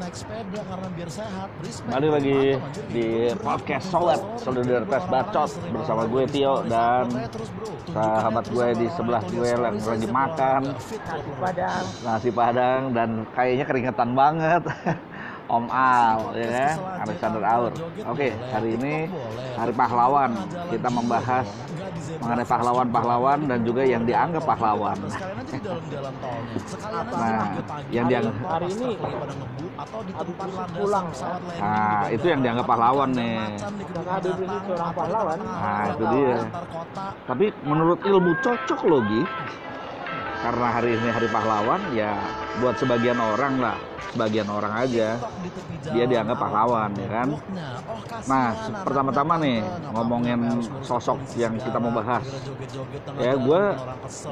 naik sepeda karena biar sehat. Respect. Balik lagi Mantap, di podcast Solidaritas orang Bacot bersama gue Tio dan. Tunjukkan sahabat ya, gue di sebelah gue yang lagi makan bro. Padang. nasi padang dan kayaknya keringetan banget. Om Al, ya kan? Alexander Aur. Oke, hari ini Hari Pahlawan. Kita membahas mengenai pahlawan-pahlawan dan juga yang dianggap pahlawan. Nah, pagi-pagi. yang dianggap- Hari ini lagi pada ngebut atau di tempat Habis landasan pulang, landing Nah, itu yang dianggap pahlawan nih. Tengah Nah, itu dia. Tapi menurut ilmu cocok logi karena hari ini hari pahlawan ya buat sebagian orang lah, sebagian orang aja. Di tepi Dia dianggap pahlawan, ya kan? Oh, Nah, pertama-tama nih, ngomongin sosok yang kita mau bahas. Ya, gue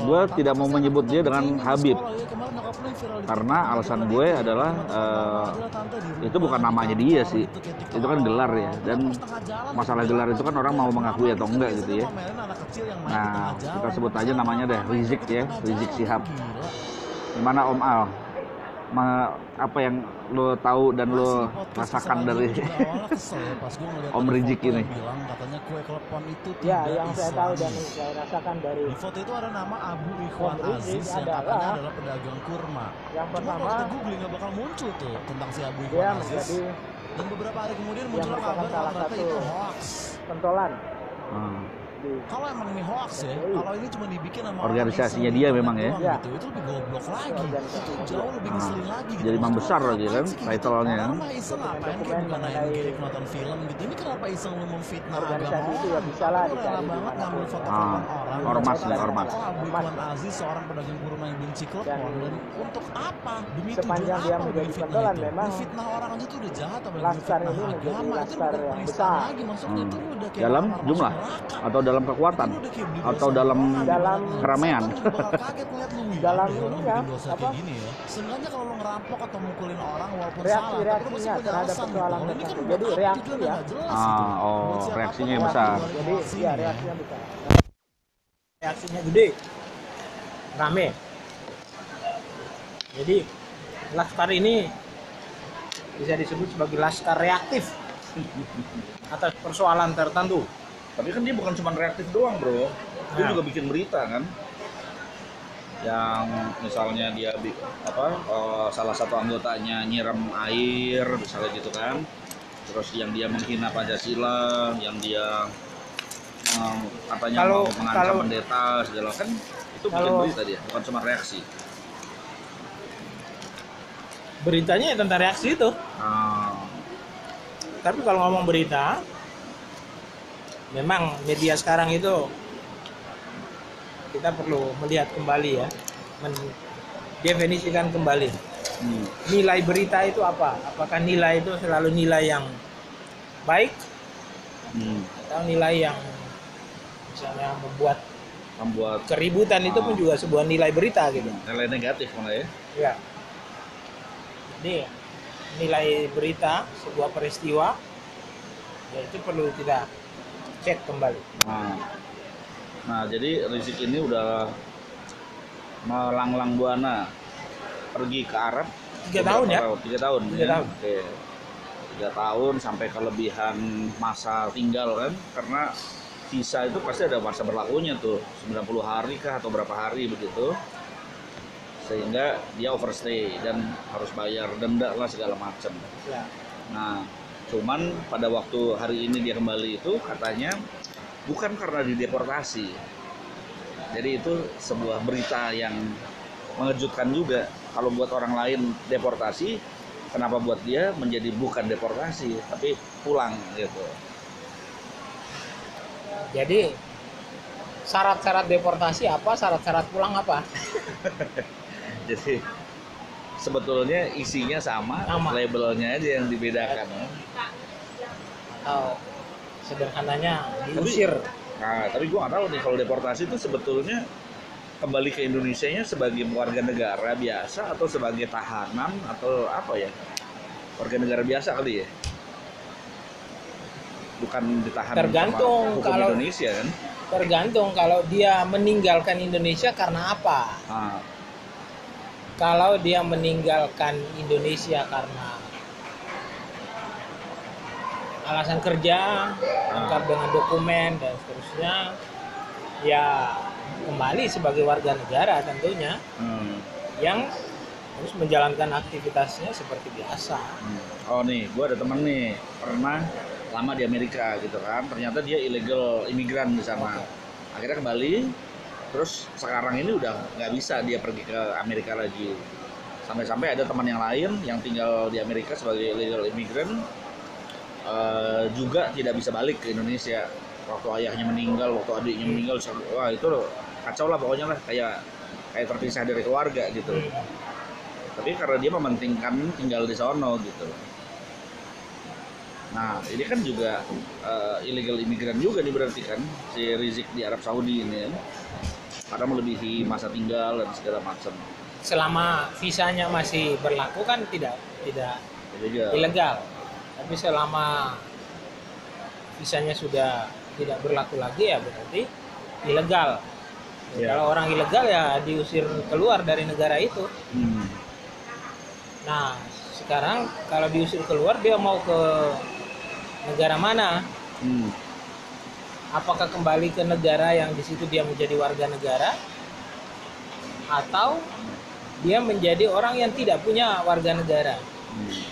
gue tidak mau menyebut dia nonton dengan Habib. ya, di Karena alasan ada gue adalah, aja, di itu bukan namanya dia di sih. TikTok Itu kan gelar ya. Dan masalah gitu? gelar itu kan orang mau mengakui atau enggak gitu ya. Nah, kita sebut aja namanya deh, Rizik ya, Rizik Sihab. Gimana Om Al? Ma- apa yang lo tahu dan lo rasakan dari Om Rizik ini? bilang katanya kue klepon itu Ya, yang saya tahu dan islami. saya rasakan dari Di foto itu ada nama Abu Ikhwan Aziz yang adalah- katanya adalah pedagang kurma. yang Cuma kalau pertama kita googling nggak bakal muncul tuh tentang si Abu dia Ikhwan Aziz. menjadi Dan beberapa hari kemudian yang muncul kabar ternyata satu itu hoax. pentolan Hmm. Kalau emang ini hoax ya, kalau ini cuma dibikin sama Organisasinya dia memang ya. Ya. Gitu. Itu lebih goblok lagi. organisasi Jauh lebih Ah, ngeselin lagi. Gitu. jadi Maksud besar lagi kan, gitu? title-nya kan. mah iseng ngapain kayak bukan kayak nonton film gitu. Ini kenapa iseng lu memfitnah agama itu ya bisa lah dicari banget ngambil foto Ah, orang. ormas nih, ormas. Ikhwan Aziz seorang pedagang kurma yang benci dan untuk apa? Demi sepanjang tujuan dia apa menjadi pentolan, itu? memang Fitnah orang aja tuh udah jahat apalagi fitnah agama. Itu bukan penistaan lagi maksudnya Hmm. itu udah kayak Dalam jumlah atau dalam kekuatan Itu atau dalam Dalam- keramaian. Dalam ada ya apa? ya. Seenggaknya kalau lu ngerampok atau mukulin orang walaupun Reaksi- salah, tapi lu reaksinya terhadap alasan persoalan ini kan buat Jadi reaksi ya. Ah, gitu. oh, reaksinya yang besar. jadi ya ya. reaksinya besar reaksinya gede rame jadi laskar ini bisa disebut sebagai laskar reaktif atas persoalan tertentu Tapi kan dia bukan cuma reaktif doang, Bro. Dia Nah. juga bikin berita kan. Yang misalnya dia apa eh, salah satu anggotanya nyiram air misalnya gitu kan. Terus yang dia menghina Pancasila, yang dia eh, katanya Kalau- mau mengancam kalau- pendeta segala kan itu bikin Kalau- berita dia, bukan cuma reaksi. beritanya ya tentang reaksi itu Ah, tapi kalau ngomong berita memang media sekarang itu kita perlu melihat kembali ya mendefinisikan kembali hmm. nilai berita itu apa apakah nilai itu selalu nilai yang baik Hmm. atau nilai yang misalnya membuat membuat keributan itu pun Ah. juga sebuah nilai berita gitu nilai negatif malah ya. ya jadi nilai berita sebuah peristiwa ya itu perlu kita cek kembali Nah, nah jadi Rizik ini udah melanglang buana pergi ke Arab Tiga tahun ya? Tiga tahun. Tiga ya? tahun. Oke. Tiga tahun sampai kelebihan masa tinggal kan, karena visa itu pasti ada masa berlakunya tuh 90 hari kah atau berapa hari begitu sehingga dia overstay dan harus bayar denda lah segala macam. ya Nah, cuman pada waktu hari ini dia kembali itu katanya bukan karena dideportasi. Jadi itu sebuah berita yang mengejutkan juga. Kalau buat orang lain deportasi, kenapa buat dia menjadi bukan deportasi, tapi pulang gitu. jadi syarat-syarat deportasi apa syarat-syarat pulang apa Jadi sebetulnya isinya sama, Sama. labelnya aja yang dibedakan. atau sederhananya diusir Nah, tapi gua nggak tahu nih kalau deportasi itu sebetulnya kembali ke Indonesia-nya sebagai warga negara biasa atau sebagai tahanan atau apa ya? Warga negara biasa kali ya? Bukan ditahan Tergantung, sama hukum kalau- Indonesia kan? tergantung kalau dia meninggalkan Indonesia karena apa Ah, kalau dia meninggalkan Indonesia karena alasan kerja lengkap dengan dokumen dan seterusnya ya kembali sebagai warga negara tentunya Hmm. yang harus menjalankan aktivitasnya seperti biasa Hmm. Oh nih, gue ada temen nih pernah lama di Amerika gitu kan. Ternyata dia illegal imigran di sana. Akhirnya kembali, terus sekarang ini udah nggak bisa dia pergi ke Amerika lagi. Sampai-sampai ada teman yang lain yang tinggal di Amerika sebagai illegal imigran eh, juga tidak bisa balik ke Indonesia. Waktu ayahnya meninggal, waktu adiknya meninggal, wah itu kacau lah pokoknya lah kayak kayak terpisah dari keluarga gitu tapi karena dia mementingkan tinggal di sono gitu nah ini kan juga eh, illegal imigran juga nih berarti kan si Rizik di Arab Saudi ini ya. Karena melebihi masa tinggal dan segala macam. Selama visanya masih berlaku kan tidak tidak jadi ilegal. Tapi selama visanya sudah tidak berlaku lagi ya berarti ilegal. Ya. kalau orang ilegal ya diusir keluar dari negara itu. Hmm, nah sekarang kalau diusir keluar dia mau ke negara mana? Hmm, apakah kembali ke negara yang di situ dia menjadi warga negara atau dia menjadi orang yang tidak punya warga negara hmm.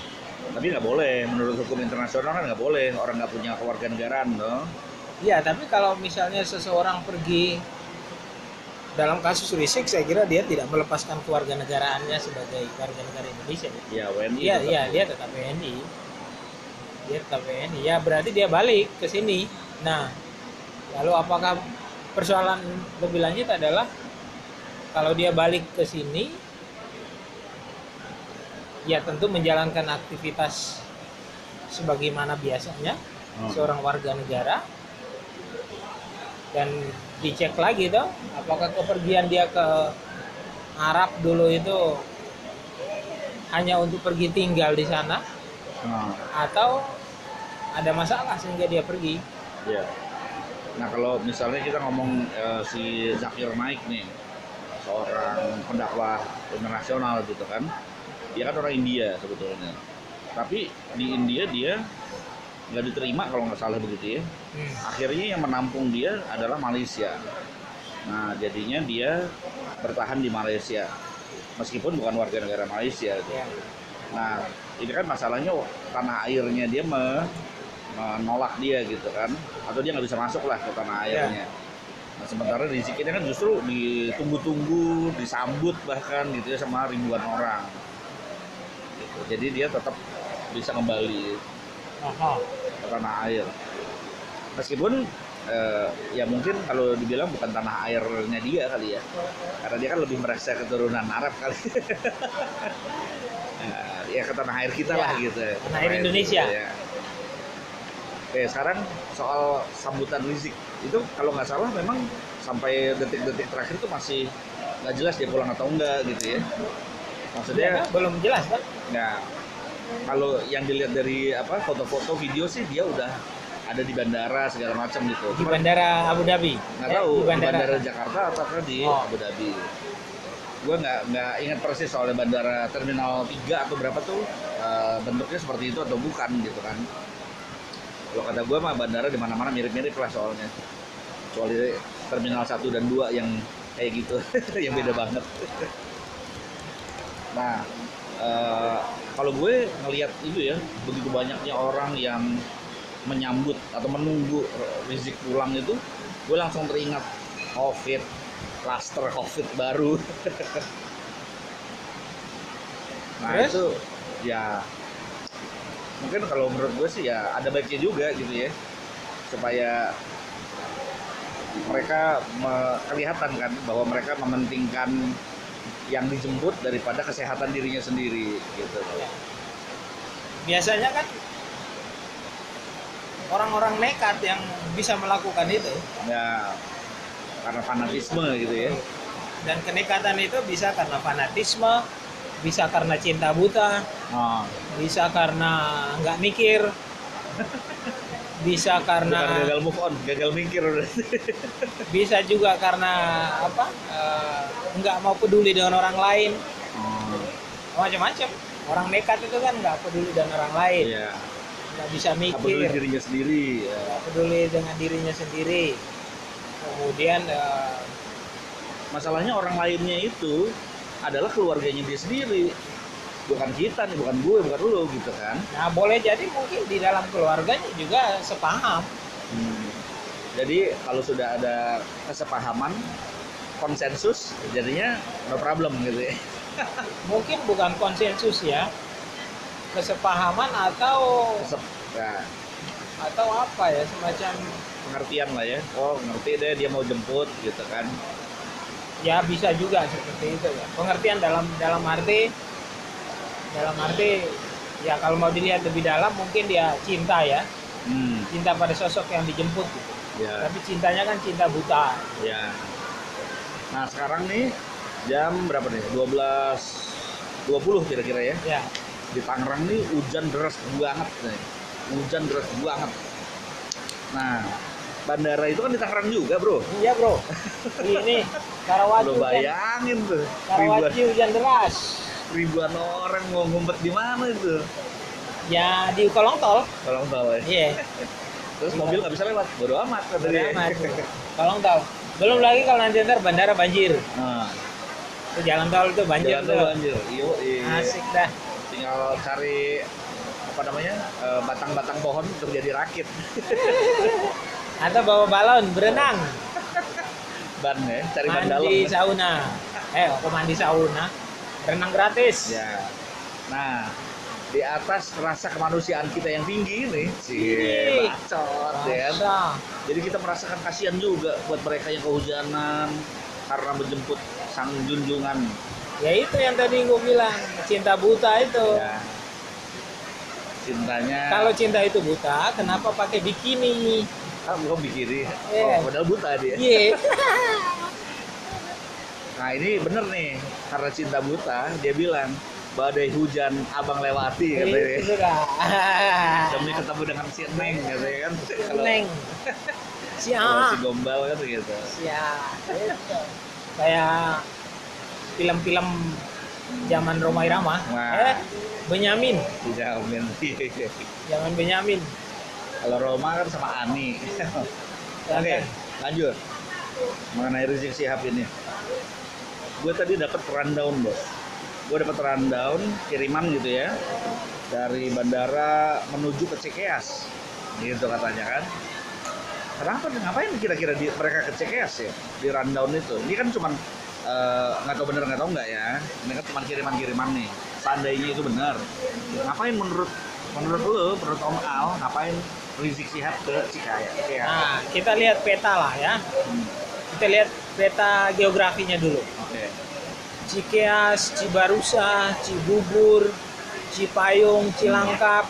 tapi nggak boleh menurut hukum internasional kan nggak boleh orang nggak punya kewarganegaraan loh Iya, tapi kalau misalnya seseorang pergi dalam kasus Rizik, saya kira dia tidak melepaskan kewarganegaraannya sebagai warga negara Indonesia. ya WNI Iya, iya, dia tetap WNI. Dia tetap WNI. Ya, berarti dia balik ke sini. Nah, lalu apakah persoalan lebih lanjut adalah kalau dia balik ke sini, ya tentu menjalankan aktivitas sebagaimana biasanya Hmm. seorang warga negara dan dicek lagi tuh apakah kepergian dia ke Arab dulu itu hanya untuk pergi tinggal di sana Nah, atau ada masalah sehingga dia pergi Iya. Nah kalau misalnya kita ngomong eh, si Zakir Naik nih, seorang pendakwah internasional gitu kan, dia kan orang India sebetulnya. Tapi di India dia nggak diterima kalau nggak salah begitu ya. Hmm. Akhirnya yang menampung dia adalah Malaysia. Nah jadinya dia bertahan di Malaysia, meskipun bukan warga negara Malaysia. Gitu. Ya. Nah, ini kan masalahnya tanah airnya dia me- menolak dia gitu kan, atau dia nggak bisa masuk lah ke tanah airnya. Nah, sementara di sini kan justru ditunggu-tunggu, disambut bahkan gitu ya sama ribuan orang. Gitu. Jadi dia tetap bisa kembali Aha. ke tanah air. Meskipun eh, ya mungkin kalau dibilang bukan tanah airnya dia kali ya, karena dia kan lebih merasa keturunan Arab kali. Nah, ya ke tanah air kita Ya, lah gitu. tanah air Indonesia. kita, ya. Oke sekarang soal sambutan Rizik itu kalau nggak salah memang sampai detik-detik terakhir tuh masih nggak jelas dia pulang atau enggak gitu ya. Maksudnya Ya, belum jelas kan Nah, kalau yang dilihat dari apa foto-foto video sih dia udah ada di bandara segala macam gitu. di Cuman bandara Abu Dhabi nggak Eh, tahu di di bandara, bandara, Jakarta ataukah di Oh. Abu Dhabi. Gue nggak nggak ingat persis soalnya bandara terminal 3 atau berapa tuh eh, bentuknya seperti itu atau bukan gitu kan. Kalau kata gue mah bandara di mana-mana mirip-mirip lah soalnya. Kecuali terminal 1 dan 2 yang kayak gitu, yang beda banget. Nah, eh, kalau gue ngelihat itu ya, begitu banyaknya orang yang menyambut atau menunggu Rizik pulang itu, gue langsung teringat COVID, cluster COVID baru. nah Terus? itu ya mungkin kalau menurut gue sih ya ada baiknya juga gitu ya, supaya mereka me- kelihatan kan bahwa mereka mementingkan yang dijemput daripada kesehatan dirinya sendiri gitu. biasanya kan orang-orang nekat yang bisa melakukan itu Ya karena fanatisme gitu ya. dan kenekatan itu bisa karena fanatisme bisa karena cinta buta Oh, bisa karena nggak mikir. Bisa bukan karena gagal move on, gagal mikir bisa juga karena apa eh, nggak mau peduli dengan orang lain. Oh, macam-macam. Orang nekat itu kan nggak peduli dengan orang lain. Iya. nggak bisa nggak peduli mikir dirinya sendiri ya. nggak peduli dengan dirinya sendiri. Kemudian eh, masalahnya orang lainnya itu adalah keluarganya dia sendiri bukan kita nih bukan gue bukan lo gitu kan nah boleh jadi mungkin di dalam keluarganya juga sepaham Hmm. Jadi kalau sudah ada kesepahaman, konsensus, jadinya no problem gitu ya. mungkin bukan konsensus ya kesepahaman atau Kesep- ya, atau apa ya semacam pengertian lah ya. Oh ngerti deh dia mau jemput gitu kan. ya bisa juga seperti itu ya pengertian dalam dalam arti dalam arti ya kalau mau dilihat lebih dalam mungkin dia cinta ya Hmm. cinta pada sosok yang dijemput gitu. Ya, tapi cintanya kan cinta buta ya. Nah sekarang nih jam berapa nih? 12 20 kira-kira ya. ya Di Tangerang nih hujan deras banget nih. Hujan deras banget. Nah, bandara itu kan di Tangerang juga, Bro. iya bro ini Karawaci Lo bayangin tuh. Karawaci hujan deras ribuan orang mau ngumpet di mana itu? ya di kolong tol Tolong tahu ya. iya Terus mobil nggak bisa lewat. Bodo amat kata dia. Amat. kolong tol belum lagi kalau nanti ntar bandara banjir Nah, Itu jalan tol itu banjir jalan tuh banjir. Iya, iya. asik dah Tinggal cari apa namanya eh, batang-batang pohon untuk jadi rakit atau bawa balon berenang ban ya cari ban dalam mandi sauna eh aku mandi sauna renang gratis. Ya. Nah di atas rasa kemanusiaan kita yang tinggi ini. Sih Ih. bacot ya Masa? jadi kita merasakan kasihan juga buat mereka yang kehujanan karena menjemput sang junjungan. Ya itu yang tadi gue bilang cinta buta itu. Ya. Cintanya kalau cinta itu buta kenapa pakai bikini? Ah, belum pikirin Iya. oh padahal buta dia. Iya nah ini bener nih karena cinta buta dia bilang badai hujan abang lewati katanya. itu demi ketemu dengan si Neng katanya kan. Kalau neng. Kalau si siap gombal kan gitu. Siap. Itu kayak film-film zaman Roma Irama. Wah. eh Benyamin. Men zaman Benyamin. Kalau Roma kan sama Ani. Oke lanjut. Mengenai Rizik Sihab ini gue tadi dapat rundown bos. Gue dapat rundown kiriman gitu ya dari bandara menuju ke Cikeas. Gitu katanya kan. Kenapa ngapain kira-kira di, mereka ke Cikeas ya di rundown itu? Ini kan cuman eh, nggak tahu bener nggak tahu nggak ya. Ini kan cuma kiriman-kiriman nih. Seandainya itu benar ngapain menurut menurut lu menurut Om Al ngapain Rizik Sihab ke Cikaya Cikeas? Nah kita lihat peta lah ya. Hmm, kita lihat peta geografinya dulu Cikeas, Cibarusa, Cibubur, Cipayung, Cilangkap.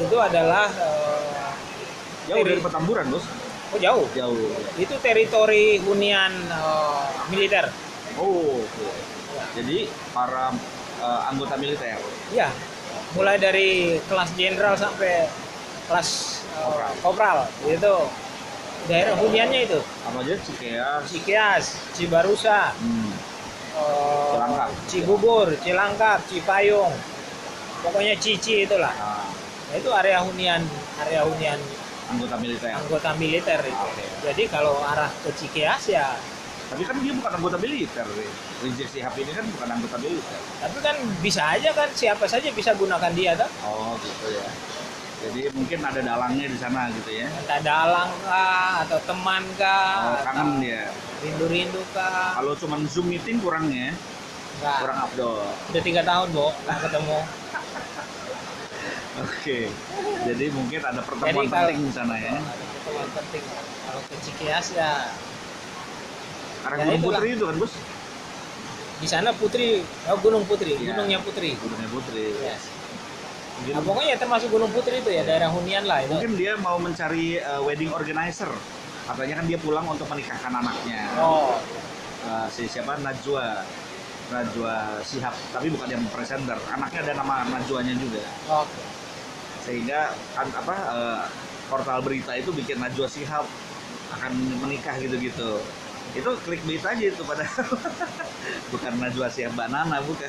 Itu adalah eh, jauh dari Petamburan bos. Oh jauh? Jauh. Itu teritori hunian eh, militer. Oh oke. jadi para eh, anggota militer? Ya mulai dari kelas jenderal sampai kelas eh, Kopral. kopral. Itu daerah huniannya itu apa aja Cikeas Cikeas, Cibarusa, hmm, eh, Cilangkap. Cibubur, Cilangkap, Cipayung, pokoknya Cici itulah. nah, Nah, itu area hunian area hunian anggota militer anggota militer itu. Oke. Jadi kalau arah ke Cikeas ya, tapi kan dia bukan anggota militer Ri. Rizik Sihab ini kan bukan anggota militer tapi kan bisa aja kan siapa saja bisa gunakan dia tuh. oh gitu ya jadi mungkin ada dalangnya di sana gitu ya Entah dalang kah atau teman oh, kah, kangen atau dia rindu-rindu kah. kalau cuma zoom meeting kurangnya Enggak. kurang abdol Udah tiga tahun, Bo, nggak ketemu. oke jadi mungkin ada pertemuan Jadi kalau- penting di sana ya Pertemuan penting. Kalau ke Cikeas ya karena Ya, Gunung. Putri itu kan bos di sana Putri, oh Gunung Putri, Iya. Gunungnya Putri. Gunungnya Putri Yes. Mungkin, Nah, pokoknya termasuk Gunung Putri itu ya, daerah hunian lah itu. mungkin dia mau mencari uh, wedding organizer. Katanya kan dia pulang untuk menikahkan anaknya. Oh, Uh, si siapa? Najwa. Najwa Sihab. Tapi bukan yang presenter. Anaknya ada nama Najwanya juga. Oke. sehingga kan apa uh, portal berita itu bikin Najwa Sihab akan menikah gitu-gitu. Itu clickbait aja itu pada bukan Najwa Sihab Mbak Nana bukan.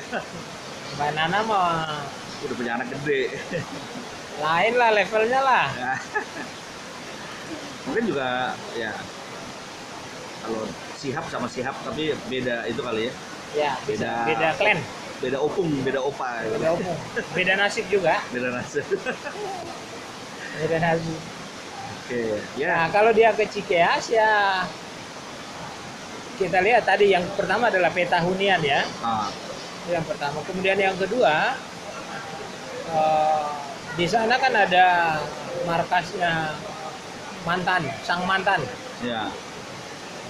Mbak Nana mah udah punya anak gede lain lah levelnya lah Ya. Mungkin juga ya kalau sihab sama sihab tapi beda itu kali ya. ya bisa Beda- beda klan Beda opung, beda opa. gitu. beda umum beda nasib juga Beda nasib. beda nasib Oke, Nah, ya. kalau dia ke Cikeas ya kita lihat tadi yang pertama adalah peta hunian ya. Ah, Yang pertama. Kemudian yang kedua eh, di sana kan ada markasnya mantan, sang mantan. ya.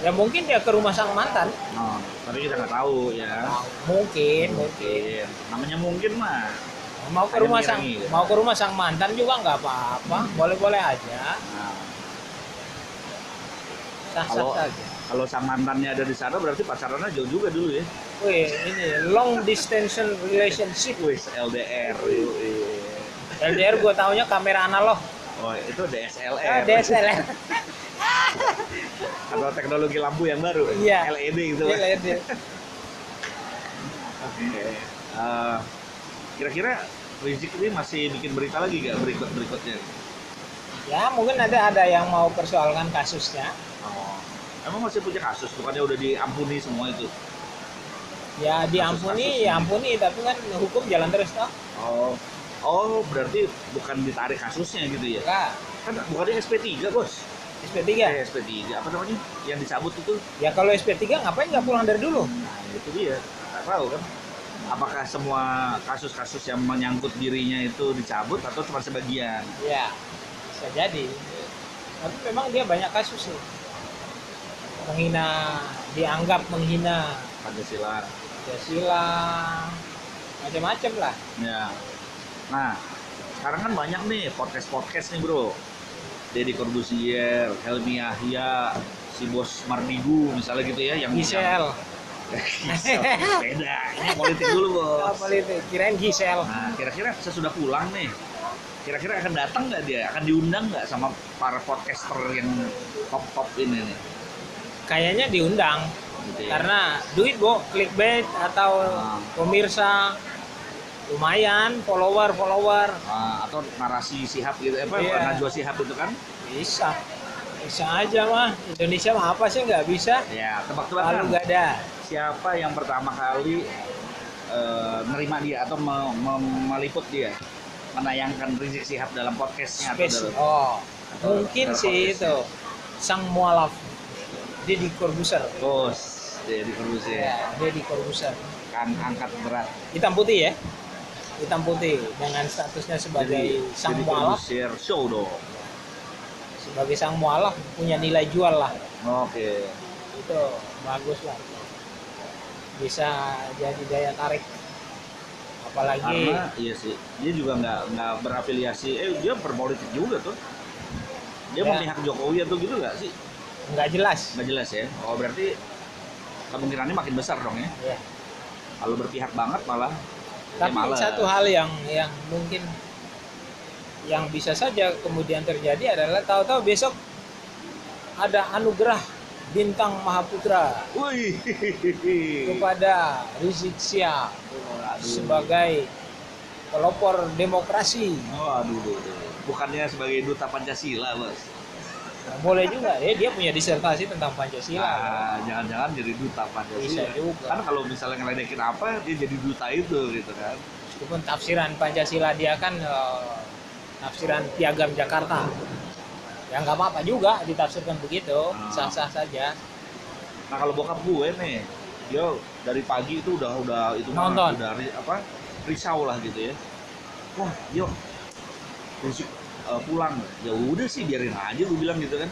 Ya mungkin dia ke rumah sang mantan. Oh, tapi kita nggak tahu ya. Mungkin, mungkin. Mungkin. Namanya mungkin mah. Mau ke rumah sang ya. mau ke rumah sang mantan juga nggak apa-apa, boleh-boleh aja. Nah, Sah-sah saja. Kalau sang mantannya ada di sana berarti pacarannya jauh juga dulu ya. Wih, ini long distance relationship. Wis LDR. yoi. LDR gue taunya kamera analog. Oh, itu DSLR. Ah, DSLR. Atau teknologi lampu yang baru. Iya. LED gitu. Iya, dia. Oke. Eh, kira-kira Rizik ini masih bikin berita lagi gak berikut berikutnya? Ya, mungkin ada ada yang mau persoalkan kasusnya. Emang masih punya kasus? Bukannya udah diampuni semua itu? Ya diampuni, ya ampuni, tapi kan hukum jalan terus toh. Oh. Oh, berarti bukan ditarik kasusnya gitu ya? Enggak. Kan bukannya SP3, Bos? SP3. Eh, SP3. Apa namanya? Yang dicabut itu? Ya kalau SP3 ngapain nggak pulang dari dulu? Nah, itu dia. Nggak tahu kan? Apakah semua kasus-kasus yang menyangkut dirinya itu dicabut atau cuma sebagian? Ya, bisa jadi. Tapi memang dia banyak kasus sih. Menghina, dianggap menghina Pancasila. Pancasila, macam-macam lah. Ya. Nah, sekarang kan banyak nih podcast-podcast nih bro. Deddy Corbuzier, Helmi Yahya, si bos Mardigu misalnya gitu ya, yang Gisel. Beda, ini politik dulu bos. Apa itu? Kirain Gisel. Nah, kira-kira sesudah pulang nih, kira-kira akan datang nggak dia? Akan diundang nggak sama para podcaster yang top-top ini nih? Kayaknya diundang. Gitu ya. Karena duit, Bo. Clickbait atau Ah. pemirsa lumayan follower-follower Ah, atau narasi sihab gitu, apa Iya. Najwa sihab itu kan? bisa. Bisa aja mah. Indonesia mah apa sih nggak bisa? Ya, tebak-tebakan. nggak ada. siapa yang pertama kali eh, nerima dia atau me- me- meliput dia menayangkan Rizik Sihab dalam podcastnya atau dalam Oh, atau mungkin dalam sih podcastnya? itu sang mualaf Deddy Corbuzier. bos jadi Corbuzier Ya, Deddy Corbuzier. kan angkat berat Hitam putih ya. Hitam putih dengan statusnya sebagai sang jadi mualaf, Corbuzier show dong sebagai sang mualaf punya nilai jual lah. oke Itu bagus lah. Bisa jadi daya tarik. Apalagi karena iya sih dia juga nggak nggak berafiliasi eh dia berpolitik juga tuh dia Ya. memihak Jokowi atau gitu nggak sih nggak jelas. nggak jelas ya oh berarti kemungkinannya makin besar dong ya Ya. kalau berpihak banget malah Tapi ya malas. satu hal yang yang mungkin yang bisa saja kemudian terjadi adalah tahu-tahu besok ada anugerah bintang Mahaputra Wih. kepada Rizik Sihab sebagai pelopor demokrasi. Oh, aduh, aduh, aduh. Bukannya sebagai duta Pancasila, bos. Nah, boleh juga ya dia punya disertasi tentang Pancasila. Ah, jangan-jangan jadi duta Pancasila. Bisa juga. Kan kalau misalnya ngeledekin apa, dia jadi duta itu, gitu kan. Meskipun tafsiran Pancasila dia kan eh, tafsiran piagam Jakarta. Ya nggak apa-apa juga ditafsirkan begitu, Ah. sah-sah saja. Nah, kalau bokap gue nih, dia dari pagi itu udah udah itu Nonton. udah apa risau lah gitu ya. Wah, yuk Eh, pulang. Ya udah sih biarin aja gue bilang gitu kan.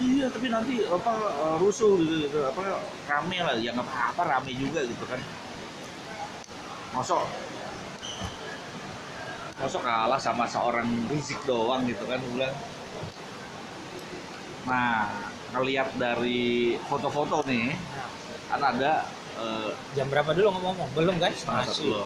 Iya, tapi nanti apa eh, rusuh gitu, gitu apa rame lah, ya nggak apa-apa rame juga gitu kan. Masuk masuk kalah sama seorang Rizik doang gitu kan gue bilang. Nah, ngeliat dari foto-foto nih, kan ada eh, Jam berapa dulu ngomong-ngomong? Belum kan? setengah Masih.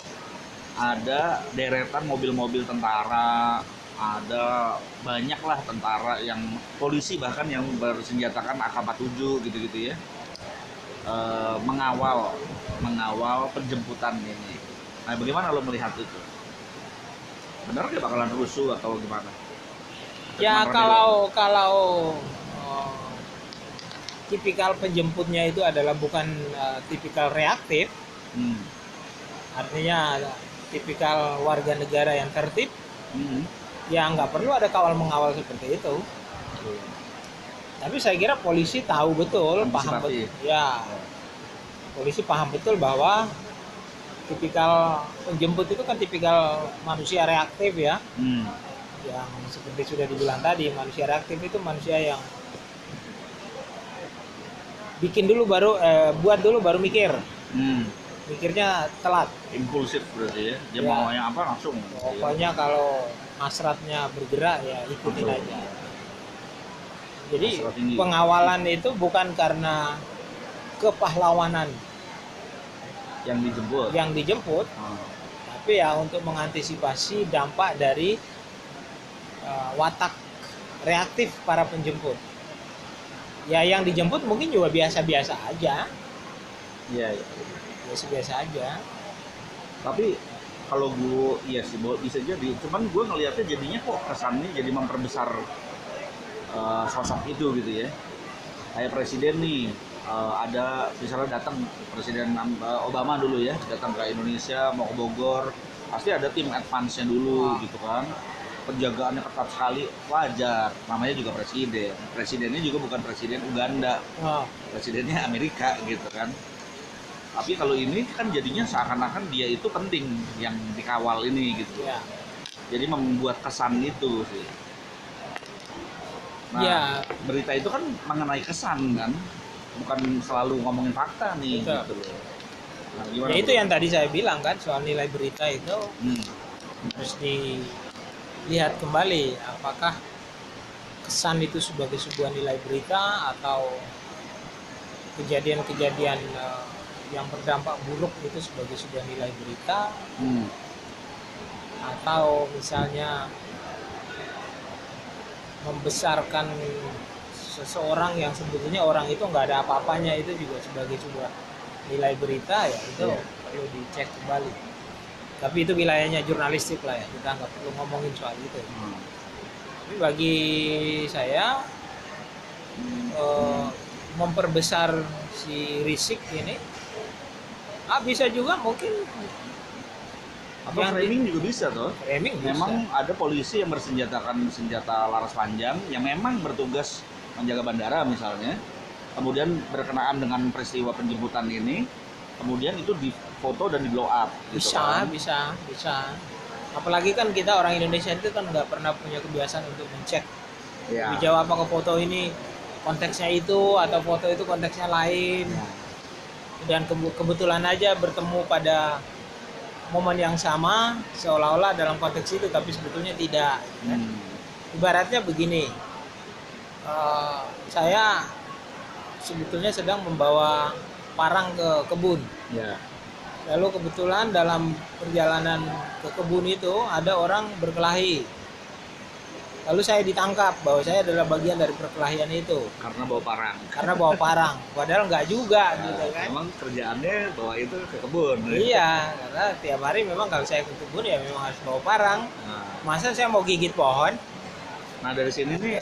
Ada deretan mobil-mobil tentara, ada banyak lah tentara yang polisi bahkan yang bersenjatakan AK-47 gitu-gitu ya, Eh, mengawal mengawal penjemputan ini. Nah, bagaimana lo melihat itu? benar nggak bakalan rusuh atau gimana? Ya Kemarin kalau kalau oh, tipikal penjemputnya itu adalah bukan eh, tipikal reaktif, Hmm. artinya tipikal warga negara yang tertib, Hmm. Ya nggak perlu ada kawal mengawal seperti itu. Tapi saya kira polisi tahu betul, paham betul, ya polisi paham betul bahwa tipikal penjemput itu kan tipikal manusia reaktif ya, Hmm. yang seperti sudah dibilang tadi manusia reaktif itu manusia yang bikin dulu baru eh, buat dulu baru mikir Hmm. mikirnya telat Impulsif berarti ya. Dia Ya. mau yang apa langsung. pokoknya kalau hasratnya bergerak ya ikutin Betul. aja jadi pengawalan itu bukan karena kepahlawanan Yang dijemput. yang dijemput Oh. tapi ya untuk mengantisipasi dampak dari uh, watak reaktif para penjemput. Ya yang dijemput mungkin juga biasa-biasa aja, Iya, iya. biasa-biasa aja. Tapi kalau gue iya sih bisa jadi. Cuman gue ngelihatnya jadinya kok kesannya jadi memperbesar uh, sosok itu gitu ya. Kayak presiden nih uh, ada misalnya datang presiden uh, Obama dulu ya datang ke Indonesia mau ke Bogor pasti ada tim advance-nya dulu Wah. gitu kan penjagaannya ketat sekali wajar namanya juga presiden presidennya juga bukan presiden Uganda Oh, presidennya Amerika gitu kan tapi kalau ini kan jadinya seakan-akan dia itu penting yang dikawal ini gitu ya. jadi membuat kesan itu sih nah Ya. berita itu kan mengenai kesan kan bukan selalu ngomongin fakta nih Betul. gitu loh nah, gimana Ya itu yang tadi saya bilang kan soal nilai berita itu Hmm, harus dilihat kembali apakah kesan itu sebagai sebuah nilai berita atau kejadian-kejadian eh, yang berdampak buruk itu sebagai sebuah nilai berita hmm, atau misalnya membesarkan seseorang yang sebetulnya orang itu nggak ada apa-apanya itu juga sebagai sebuah nilai berita ya itu Iya. perlu dicek kembali tapi itu wilayahnya jurnalistik lah ya kita nggak perlu ngomongin soal itu hmm. tapi bagi saya eh, memperbesar si risik ini ah bisa juga mungkin atau Yang framing juga bisa tuh framing bisa. memang ada polisi yang bersenjatakan senjata laras panjang yang memang bertugas menjaga bandara misalnya kemudian berkenaan dengan peristiwa penjemputan ini kemudian itu difoto dan di blow up gitu bisa kan. bisa bisa apalagi kan kita orang Indonesia itu kan nggak pernah punya kebiasaan untuk mencek ya. dijawab apakah foto ini konteksnya itu atau foto itu konteksnya lain Ya. Dan kebe- kebetulan aja bertemu pada momen yang sama seolah-olah dalam konteks itu tapi sebetulnya tidak Hmm. ibaratnya begini eh, saya sebetulnya sedang membawa parang ke kebun ya Lalu kebetulan dalam perjalanan ke kebun itu ada orang berkelahi. Lalu saya ditangkap bahwa saya adalah bagian dari perkelahian itu karena bawa parang karena bawa parang. Padahal nggak juga Nah, gitu kan. memang kerjaannya bawa itu ke kebun Iya, karena tiap hari memang kalau saya ke kebun ya memang harus bawa parang. nah, Masa saya mau gigit pohon? nah dari sini nih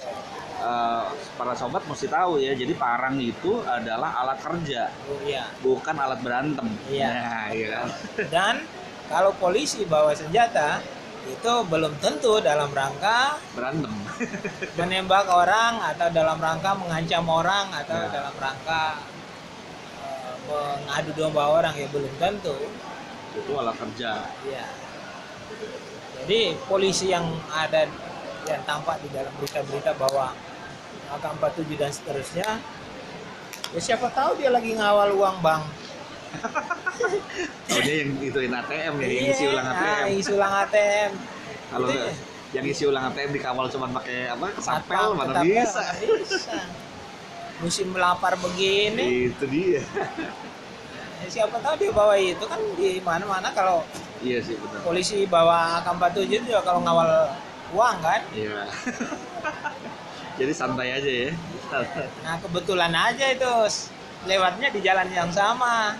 eh, para sobat mesti tahu ya jadi parang itu adalah alat kerja Oh, iya. bukan alat berantem Iya. nah, iya? Dan kalau polisi bawa senjata itu belum tentu dalam rangka berantem. menembak orang atau dalam rangka mengancam orang atau Ya. dalam rangka eh, mengadu domba orang ya belum tentu. Itu alat kerja. Ya jadi polisi yang ada yang tampak di dalam berita-berita bahwa AK-47 dan seterusnya ya siapa tahu dia lagi ngawal uang bank oh dia yang ituin ATM ya yang Iya, isi ulang ah, ATM isi ulang ATM kalau Itu nggak ya. yang isi ulang ATM dikawal cuma pakai apa Satpam, mana bisa? bisa. Musim lapar begini. Itu dia. Ya siapa tahu dia bawa itu kan di mana-mana kalau iya sih benar polisi bawa AK-47 itu juga kalau ngawal uang kan? Iya. Jadi santai aja ya. Nah kebetulan aja itu. Lewatnya di jalan yang sama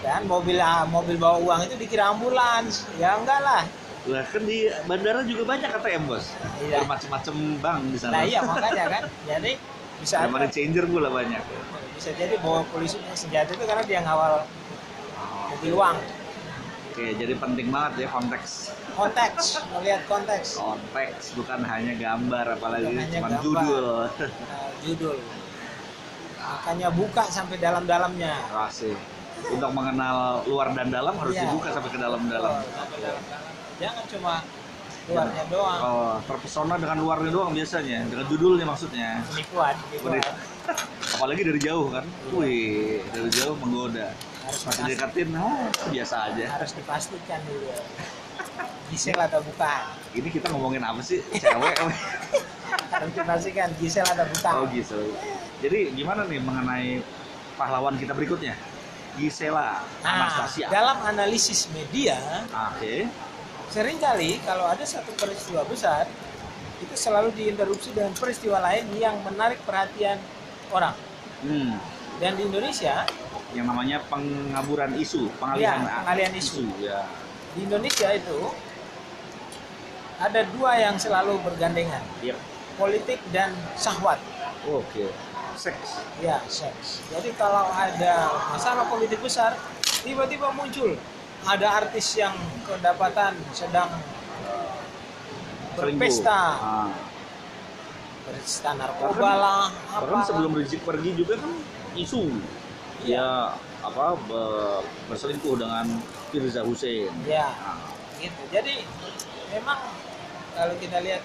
dan mobil ah, mobil bawa uang itu dikira ambulans ya enggak lah Lah kan di bandara juga banyak ATM bos. Iya. Bermacam-macam bank di sana. Nah iya makanya kan. Jadi bisa Ada money changer pula banyak. Bisa jadi bahwa polisi senjata itu karena dia ngawal mobil uang. Oke, jadi penting banget ya konteks Konteks, melihat konteks. konteks bukan hanya gambar apalagi Bukan hanya cuma gambar. judul. Nah, judul. Makanya buka sampai dalam-dalamnya. Asik. Untuk mengenal luar dan dalam harus Iya. dibuka sampai ke dalam-dalam. Jangan cuma luarnya doang. Oh, terpesona dengan luarnya doang biasanya, dengan judulnya maksudnya. Penipuan. Apalagi dari jauh kan. Wih, dari jauh menggoda. Harus Masih dekatin, ah, biasa aja. harus dipastikan dulu. Gisel atau bukan? Ini kita ngomongin apa sih? Cewek? Harus dipastikan Gisel atau bukan. oh gitu. Jadi gimana nih mengenai pahlawan kita berikutnya? Gisela Nah, Anastasia. dalam analisis media, Oke. sering kali kalau ada satu peristiwa besar, itu selalu diinterupsi dengan peristiwa lain yang menarik perhatian orang. Hmm. Dan di Indonesia, Yang namanya pengaburan isu, pengalihan, Iya, pengalihan isu. ya. di Indonesia itu ada dua yang selalu bergandengan, Yep. politik dan syahwat. Oke. Seks. Ya, seks. Jadi kalau ada masalah politik besar, tiba-tiba muncul ada artis yang kedapatan sedang Selingkuh. berpesta, Ah. berpesta narkoba lah, apa Bahkan sebelum Rizik pergi juga kan isu dia apa be- berselingkuh dengan Firza Hussein. Ya, Nah, gitu. Jadi memang kalau kita lihat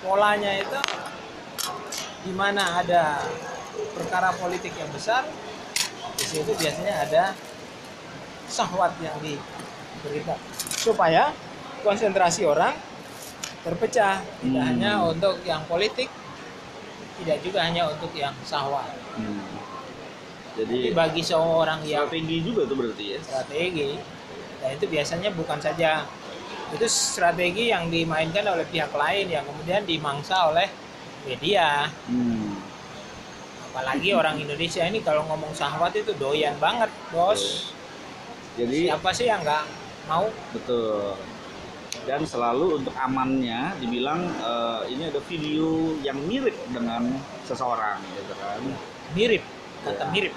polanya itu di mana ada perkara politik yang besar, di situ biasanya ada syahwat yang diberikan supaya konsentrasi orang terpecah tidak Hmm. hanya untuk yang politik tidak juga hanya untuk yang syahwat hmm. Jadi Jadi bagi seorang yang strategi juga tuh berarti ya. strategi dan itu biasanya bukan saja itu strategi yang dimainkan oleh pihak lain yang kemudian dimangsa oleh media Hmm. apalagi orang Indonesia ini kalau ngomong syahwat itu doyan banget bos Jadi siapa sih yang nggak mau betul. Dan selalu untuk amannya dibilang eh, ini ada video yang mirip dengan seseorang gitu kan. mirip kata Ya. mirip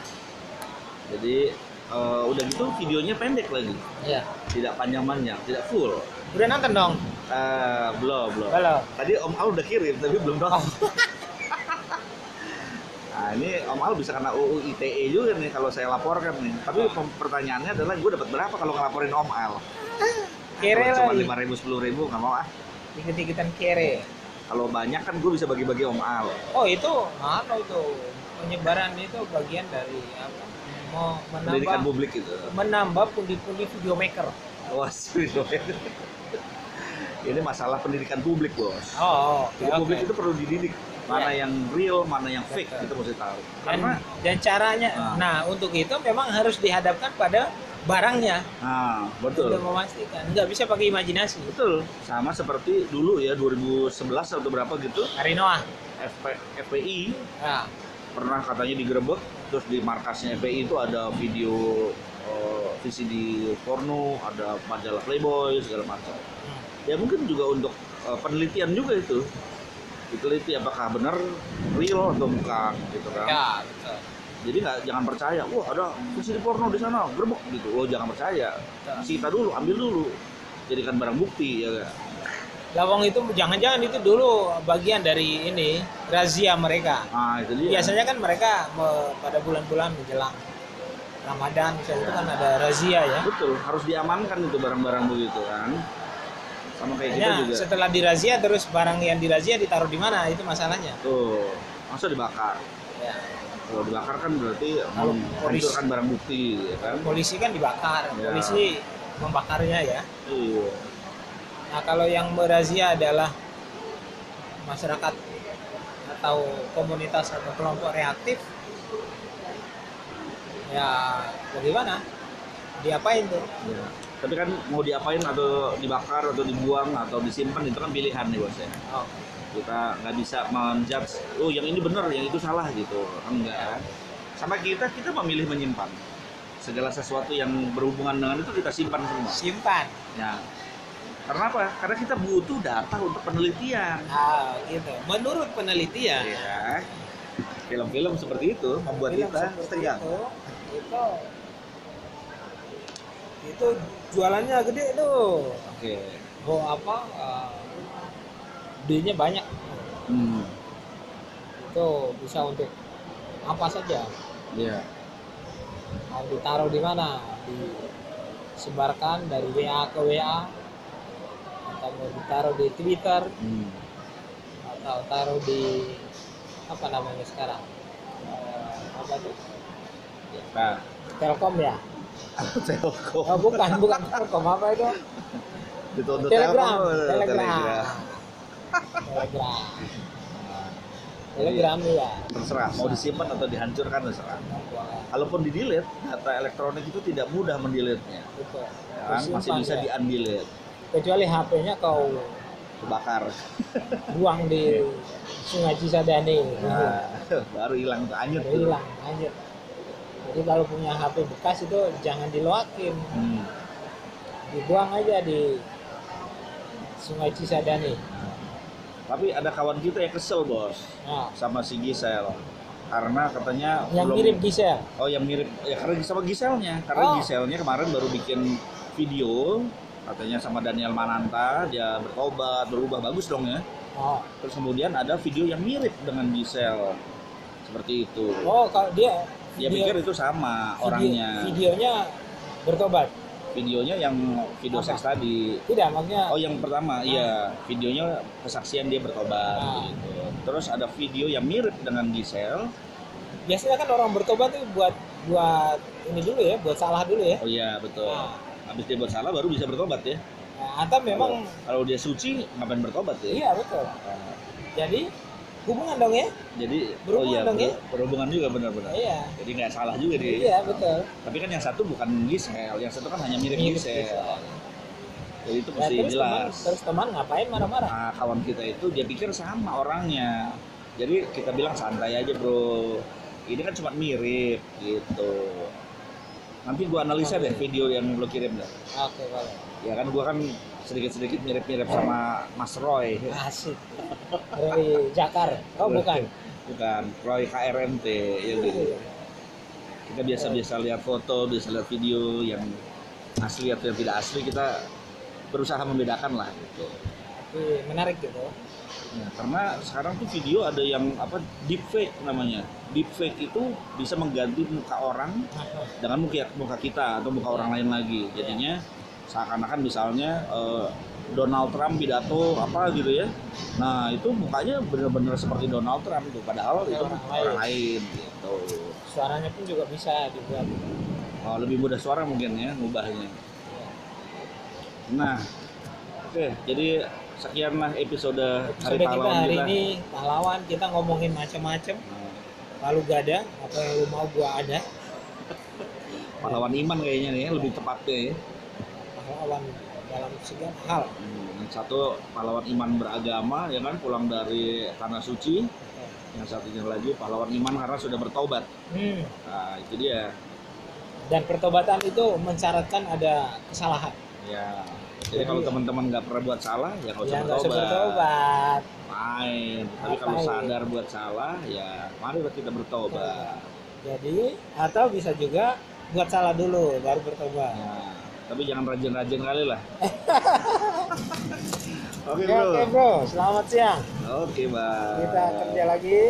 Jadi eh, udah gitu videonya pendek lagi, ya tidak panjang-panjang, tidak full. udah nonton dong Eh, belum, belum. kalau Tadi Om Al udah kirim, tapi belum oh, nonton. Nah ini Om Al bisa kena UU ITE juga nih kalau saya laporkan nih. Tapi pem- pertanyaannya adalah gue dapat berapa kalau ngelaporin Om Al? kere Kalau cuma lima ribu sepuluh ribu nggak mau ah. dikit-dikitan kere Kalau banyak kan gue bisa bagi-bagi Om Al. oh itu apa itu penyebaran itu bagian dari apa mau Pendidikan menambah publik gitu. menambah pundi-pundi video maker Wah serius. Ini masalah pendidikan publik bos. Oh, oke, Jadi oke. publik itu perlu dididik. Mana Ya. yang real, mana yang fake, Betul. kita mesti tahu. dan, Karena, dan caranya, Nah. nah untuk itu memang harus dihadapkan pada barangnya nah betul. untuk memastikan. Nggak bisa pakai imajinasi. Betul. Sama seperti dulu ya 2011 atau berapa gitu, Hari Noah. FP, FPI Nah, pernah katanya digerebek terus di markasnya FPI itu ada video eh, VCD porno ada majalah Playboy segala macam hmm. Ya mungkin juga untuk eh, penelitian juga itu. Diteliti apakah benar real atau bukan gitu kan. Ya betul. jadi nggak jangan percaya wah ada VCD porno di sana gerebek gitu. Oh jangan percaya. Sita dulu ambil dulu. Jadikan barang bukti ya kan Lawang itu jangan-jangan itu dulu bagian dari ini razia mereka. nah itu dia. Biasanya kan mereka me- pada bulan-bulan menjelang Ramadan misalnya itu kan ada razia ya. betul harus diamankan itu barang-barang begitu kan sama kayak kita juga setelah dirazia terus barang yang dirazia ditaruh di mana itu masalahnya. tuh masa dibakar Ya. kalau dibakar kan berarti Kalau menghancurkan barang bukti ya kan Polisi kan dibakar, Ya. polisi membakarnya ya. iya Nah kalau yang merazia adalah masyarakat atau komunitas atau kelompok reaktif, ya bagaimana? Diapain tuh? Ya. Tapi kan mau diapain atau dibakar atau dibuang atau disimpan itu kan pilihan nih bos ya. Oh, Kita nggak bisa menjudge, oh yang ini benar, yang itu salah gitu. Enggak. Sama kita, kita memilih menyimpan. Segala sesuatu yang berhubungan dengan itu kita simpan semua. simpan. Ya. Karena apa? Karena kita butuh data untuk penelitian. Ah, gitu. Menurut penelitian, Ya. Film-film seperti itu membuat film kita. Itu, itu itu jualannya gede tuh. Oke. Oh apa? Uh, D-nya banyak. Hmm. Itu bisa untuk apa saja. Iya. Mau ditaruh di mana? Disebarkan dari WA ke WA atau mau ditaruh di Twitter Hmm. atau taruh di apa namanya sekarang? Eh, apa tuh? Nah, Telkom ya? Telkom. Oh bukan, bukan Telkom apa itu? Dituntut Telegram, eh, Telegram, Telegram, Telegram ya. Terserah mau disimpan atau dihancurkan terserah. Kalaupun di delete, data elektronik itu tidak mudah mendelete-nya. Ya kan? Masih bisa ya. di undelete, Kecuali HP-nya kau dibakar. buang di Sungai Cisadane, Nah, baru hilang tuh tuh. hilang, lanjut. Jadi kalau punya HP bekas itu jangan diloakin, Hmm. dibuang aja di Sungai Cisadane. Tapi ada kawan kita yang kesel bos Nah, sama si Gisel karena katanya yang belum- mirip Gisel. Oh yang mirip ya karena sama Giselnya karena Oh. Giselnya kemarin baru bikin video katanya sama Daniel Mananta dia bertobat berubah bagus dong ya. Oh, Terus kemudian ada video yang mirip dengan Gisel seperti itu. oh kalau dia Dia video- pikir itu sama video- orangnya. videonya bertobat. Videonya yang video seks tadi. Tidak, maksudnya Oh yang pertama, iya videonya kesaksian dia bertobat Ah. gitu. Terus ada video yang mirip dengan Gisel. biasanya kan orang bertobat tuh buat buat ini dulu ya, buat salah dulu ya. Oh iya betul. Nah. Habis dia buat salah baru bisa bertobat ya. Nah, atau memang Kalau dia suci ngapain bertobat ya? iya betul. Nah, Jadi hubungan dong ya? Jadi Berhubungan oh iya dong ya? ber- berhubungan juga benar-benar. Iya. Jadi nggak salah juga dia. Iya betul. Tapi kan yang satu bukan Gisel, yang satu kan hanya mirip, Mirip Gisel. Gisel. Jadi itu Ya, mesti terus teman, jelas. terus teman ngapain marah-marah? Nah, kawan kita itu dia pikir sama orangnya. Jadi kita bilang santai aja bro. Ini kan cuma mirip gitu. Nanti gua analisa deh video yang lo kirim deh. Oke, boleh. Ya kan gua kan sedikit-sedikit mirip-mirip sama Mas Roy. Asik. Dari Jakar. Oh, bukan. Bukan, Roy KRMT ya gitu. Kita biasa-biasa lihat foto, biasa lihat video yang asli atau yang tidak asli kita berusaha membedakan lah gitu. Tapi menarik gitu. Ya, karena sekarang tuh video ada yang apa deepfake namanya. Deepfake itu bisa mengganti muka orang dengan muka muka kita atau muka orang lain lagi. Jadinya seakan-akan misalnya eh, Donald Trump pidato apa gitu ya. Nah, itu mukanya benar-benar seperti Donald Trump itu padahal itu Orang orang, lain. lain gitu. Suaranya pun juga bisa dibuat. Oh, lebih mudah suara mungkin ya ngubahnya. Nah, oke, jadi sekianlah episode hari Episode kita pahlawan hari kita. ini pahlawan kita ngomongin macam-macam. Nah, Lalu gak ada apa yang lu mau gua ada. pahlawan iman kayaknya nih ya, lebih tepatnya ya. Pahlawan dalam segala hal. Hmm, yang satu pahlawan iman beragama ya kan pulang dari tanah suci. Yang satunya lagi pahlawan iman karena sudah bertobat. Hmm. Nah, itu dia. Dan pertobatan itu mensyaratkan ada kesalahan. Ya. Jadi Jadi- kalau teman-teman nggak pernah buat salah, ya nggak usah Ya bertobat. bertobat. Main. Tapi kalau sadar buat salah, ya mari kita bertobat. Jadi atau bisa juga buat salah dulu baru bertobat. Ya, tapi jangan rajin-rajin kali lah. Oke Oke, bro. oke bro, selamat siang. Oke bang. Kita kerja lagi.